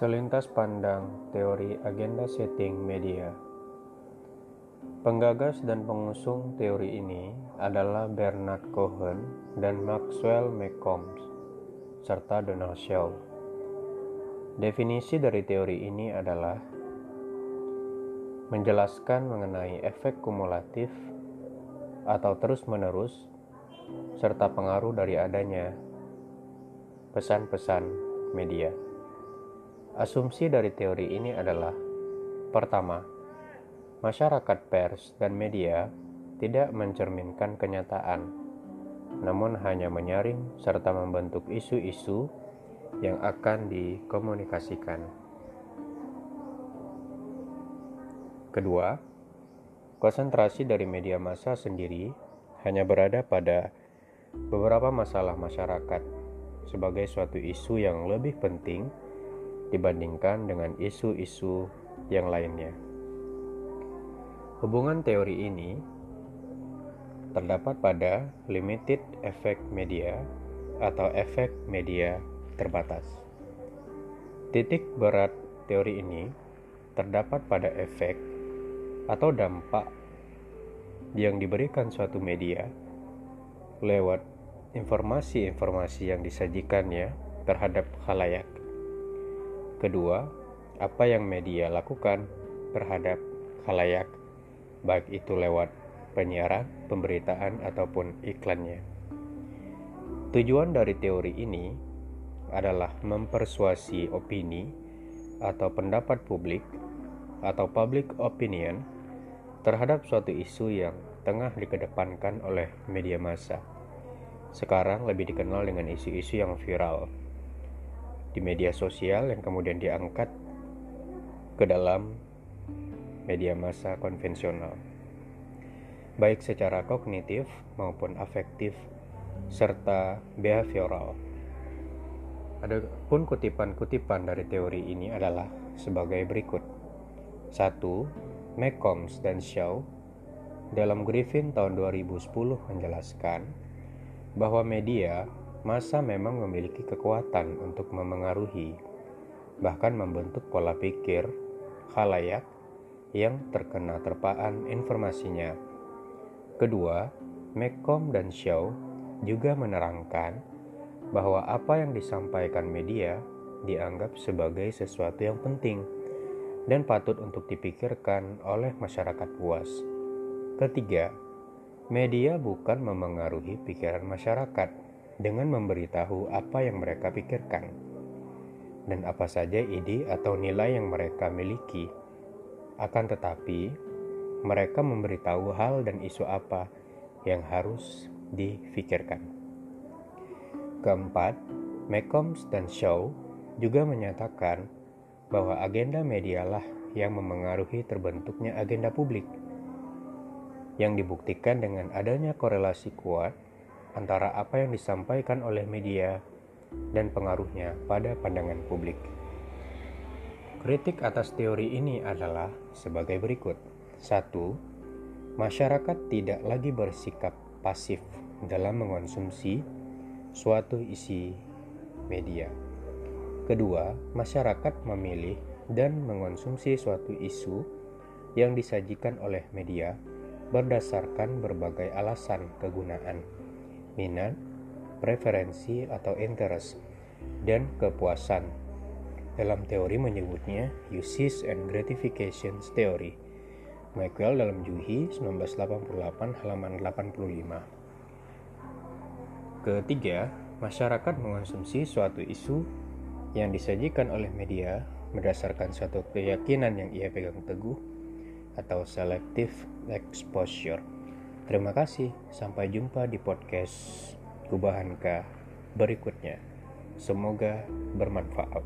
Selintas pandang teori agenda setting media. Penggagas dan pengusung teori ini adalah Bernard Cohen dan Maxwell McCombs, serta Donald Shaw. Definisi dari teori ini adalah menjelaskan mengenai efek kumulatif atau terus-menerus serta pengaruh dari adanya pesan-pesan media. Asumsi dari teori ini adalah: pertama, masyarakat pers dan media tidak mencerminkan kenyataan, namun hanya menyaring serta membentuk isu-isu yang akan dikomunikasikan. Kedua, konsentrasi dari media massa sendiri hanya berada pada beberapa masalah masyarakat sebagai suatu isu yang lebih penting dibandingkan dengan isu-isu yang lainnya. Hubungan teori ini terdapat pada limited effect media atau efek media terbatas. Titik berat teori ini terdapat pada efek atau dampak yang diberikan suatu media lewat informasi-informasi yang disajikannya terhadap khalayak. Kedua, apa yang media lakukan terhadap khalayak, baik itu lewat penyiaran, pemberitaan, ataupun iklannya. Tujuan dari teori ini adalah mempersuasi opini atau pendapat publik atau public opinion terhadap suatu isu yang tengah dikedepankan oleh media massa. Sekarang lebih dikenal dengan isu-isu yang viral di media sosial yang kemudian diangkat ke dalam media massa konvensional, baik secara kognitif maupun afektif serta behavioral. Adapun kutipan-kutipan dari teori ini adalah sebagai berikut. 1. McCombs dan Shaw dalam Griffin tahun 2010 menjelaskan bahwa media masa memang memiliki kekuatan untuk memengaruhi, bahkan membentuk pola pikir khalayak yang terkena terpaan informasinya. Kedua, Mekom dan Shaw juga menerangkan bahwa apa yang disampaikan media dianggap sebagai sesuatu yang penting dan patut untuk dipikirkan oleh masyarakat luas. Ketiga, media bukan memengaruhi pikiran masyarakat, dengan memberitahu apa yang mereka pikirkan dan apa saja ide atau nilai yang mereka miliki. Akan tetapi, mereka memberitahu hal dan isu apa yang harus difikirkan. Keempat, McCombs dan Shaw juga menyatakan bahwa agenda medialah yang memengaruhi terbentuknya agenda publik yang dibuktikan dengan adanya korelasi kuat antara apa yang disampaikan oleh media dan pengaruhnya pada pandangan publik. Kritik atas teori ini adalah sebagai berikut. 1. Masyarakat tidak lagi bersikap pasif dalam mengonsumsi suatu isi media. Kedua, masyarakat memilih dan mengonsumsi suatu isu yang disajikan oleh media berdasarkan berbagai alasan kegunaan minat, preferensi atau interest, dan kepuasan. Dalam teori menyebutnya uses and gratifications theory. Michael dalam Juhi 1988 halaman 85. Ketiga, masyarakat mengonsumsi suatu isu yang disajikan oleh media berdasarkan suatu keyakinan yang ia pegang teguh atau selective exposure. Terima kasih, sampai jumpa di podcast Kubahanka berikutnya. Semoga bermanfaat.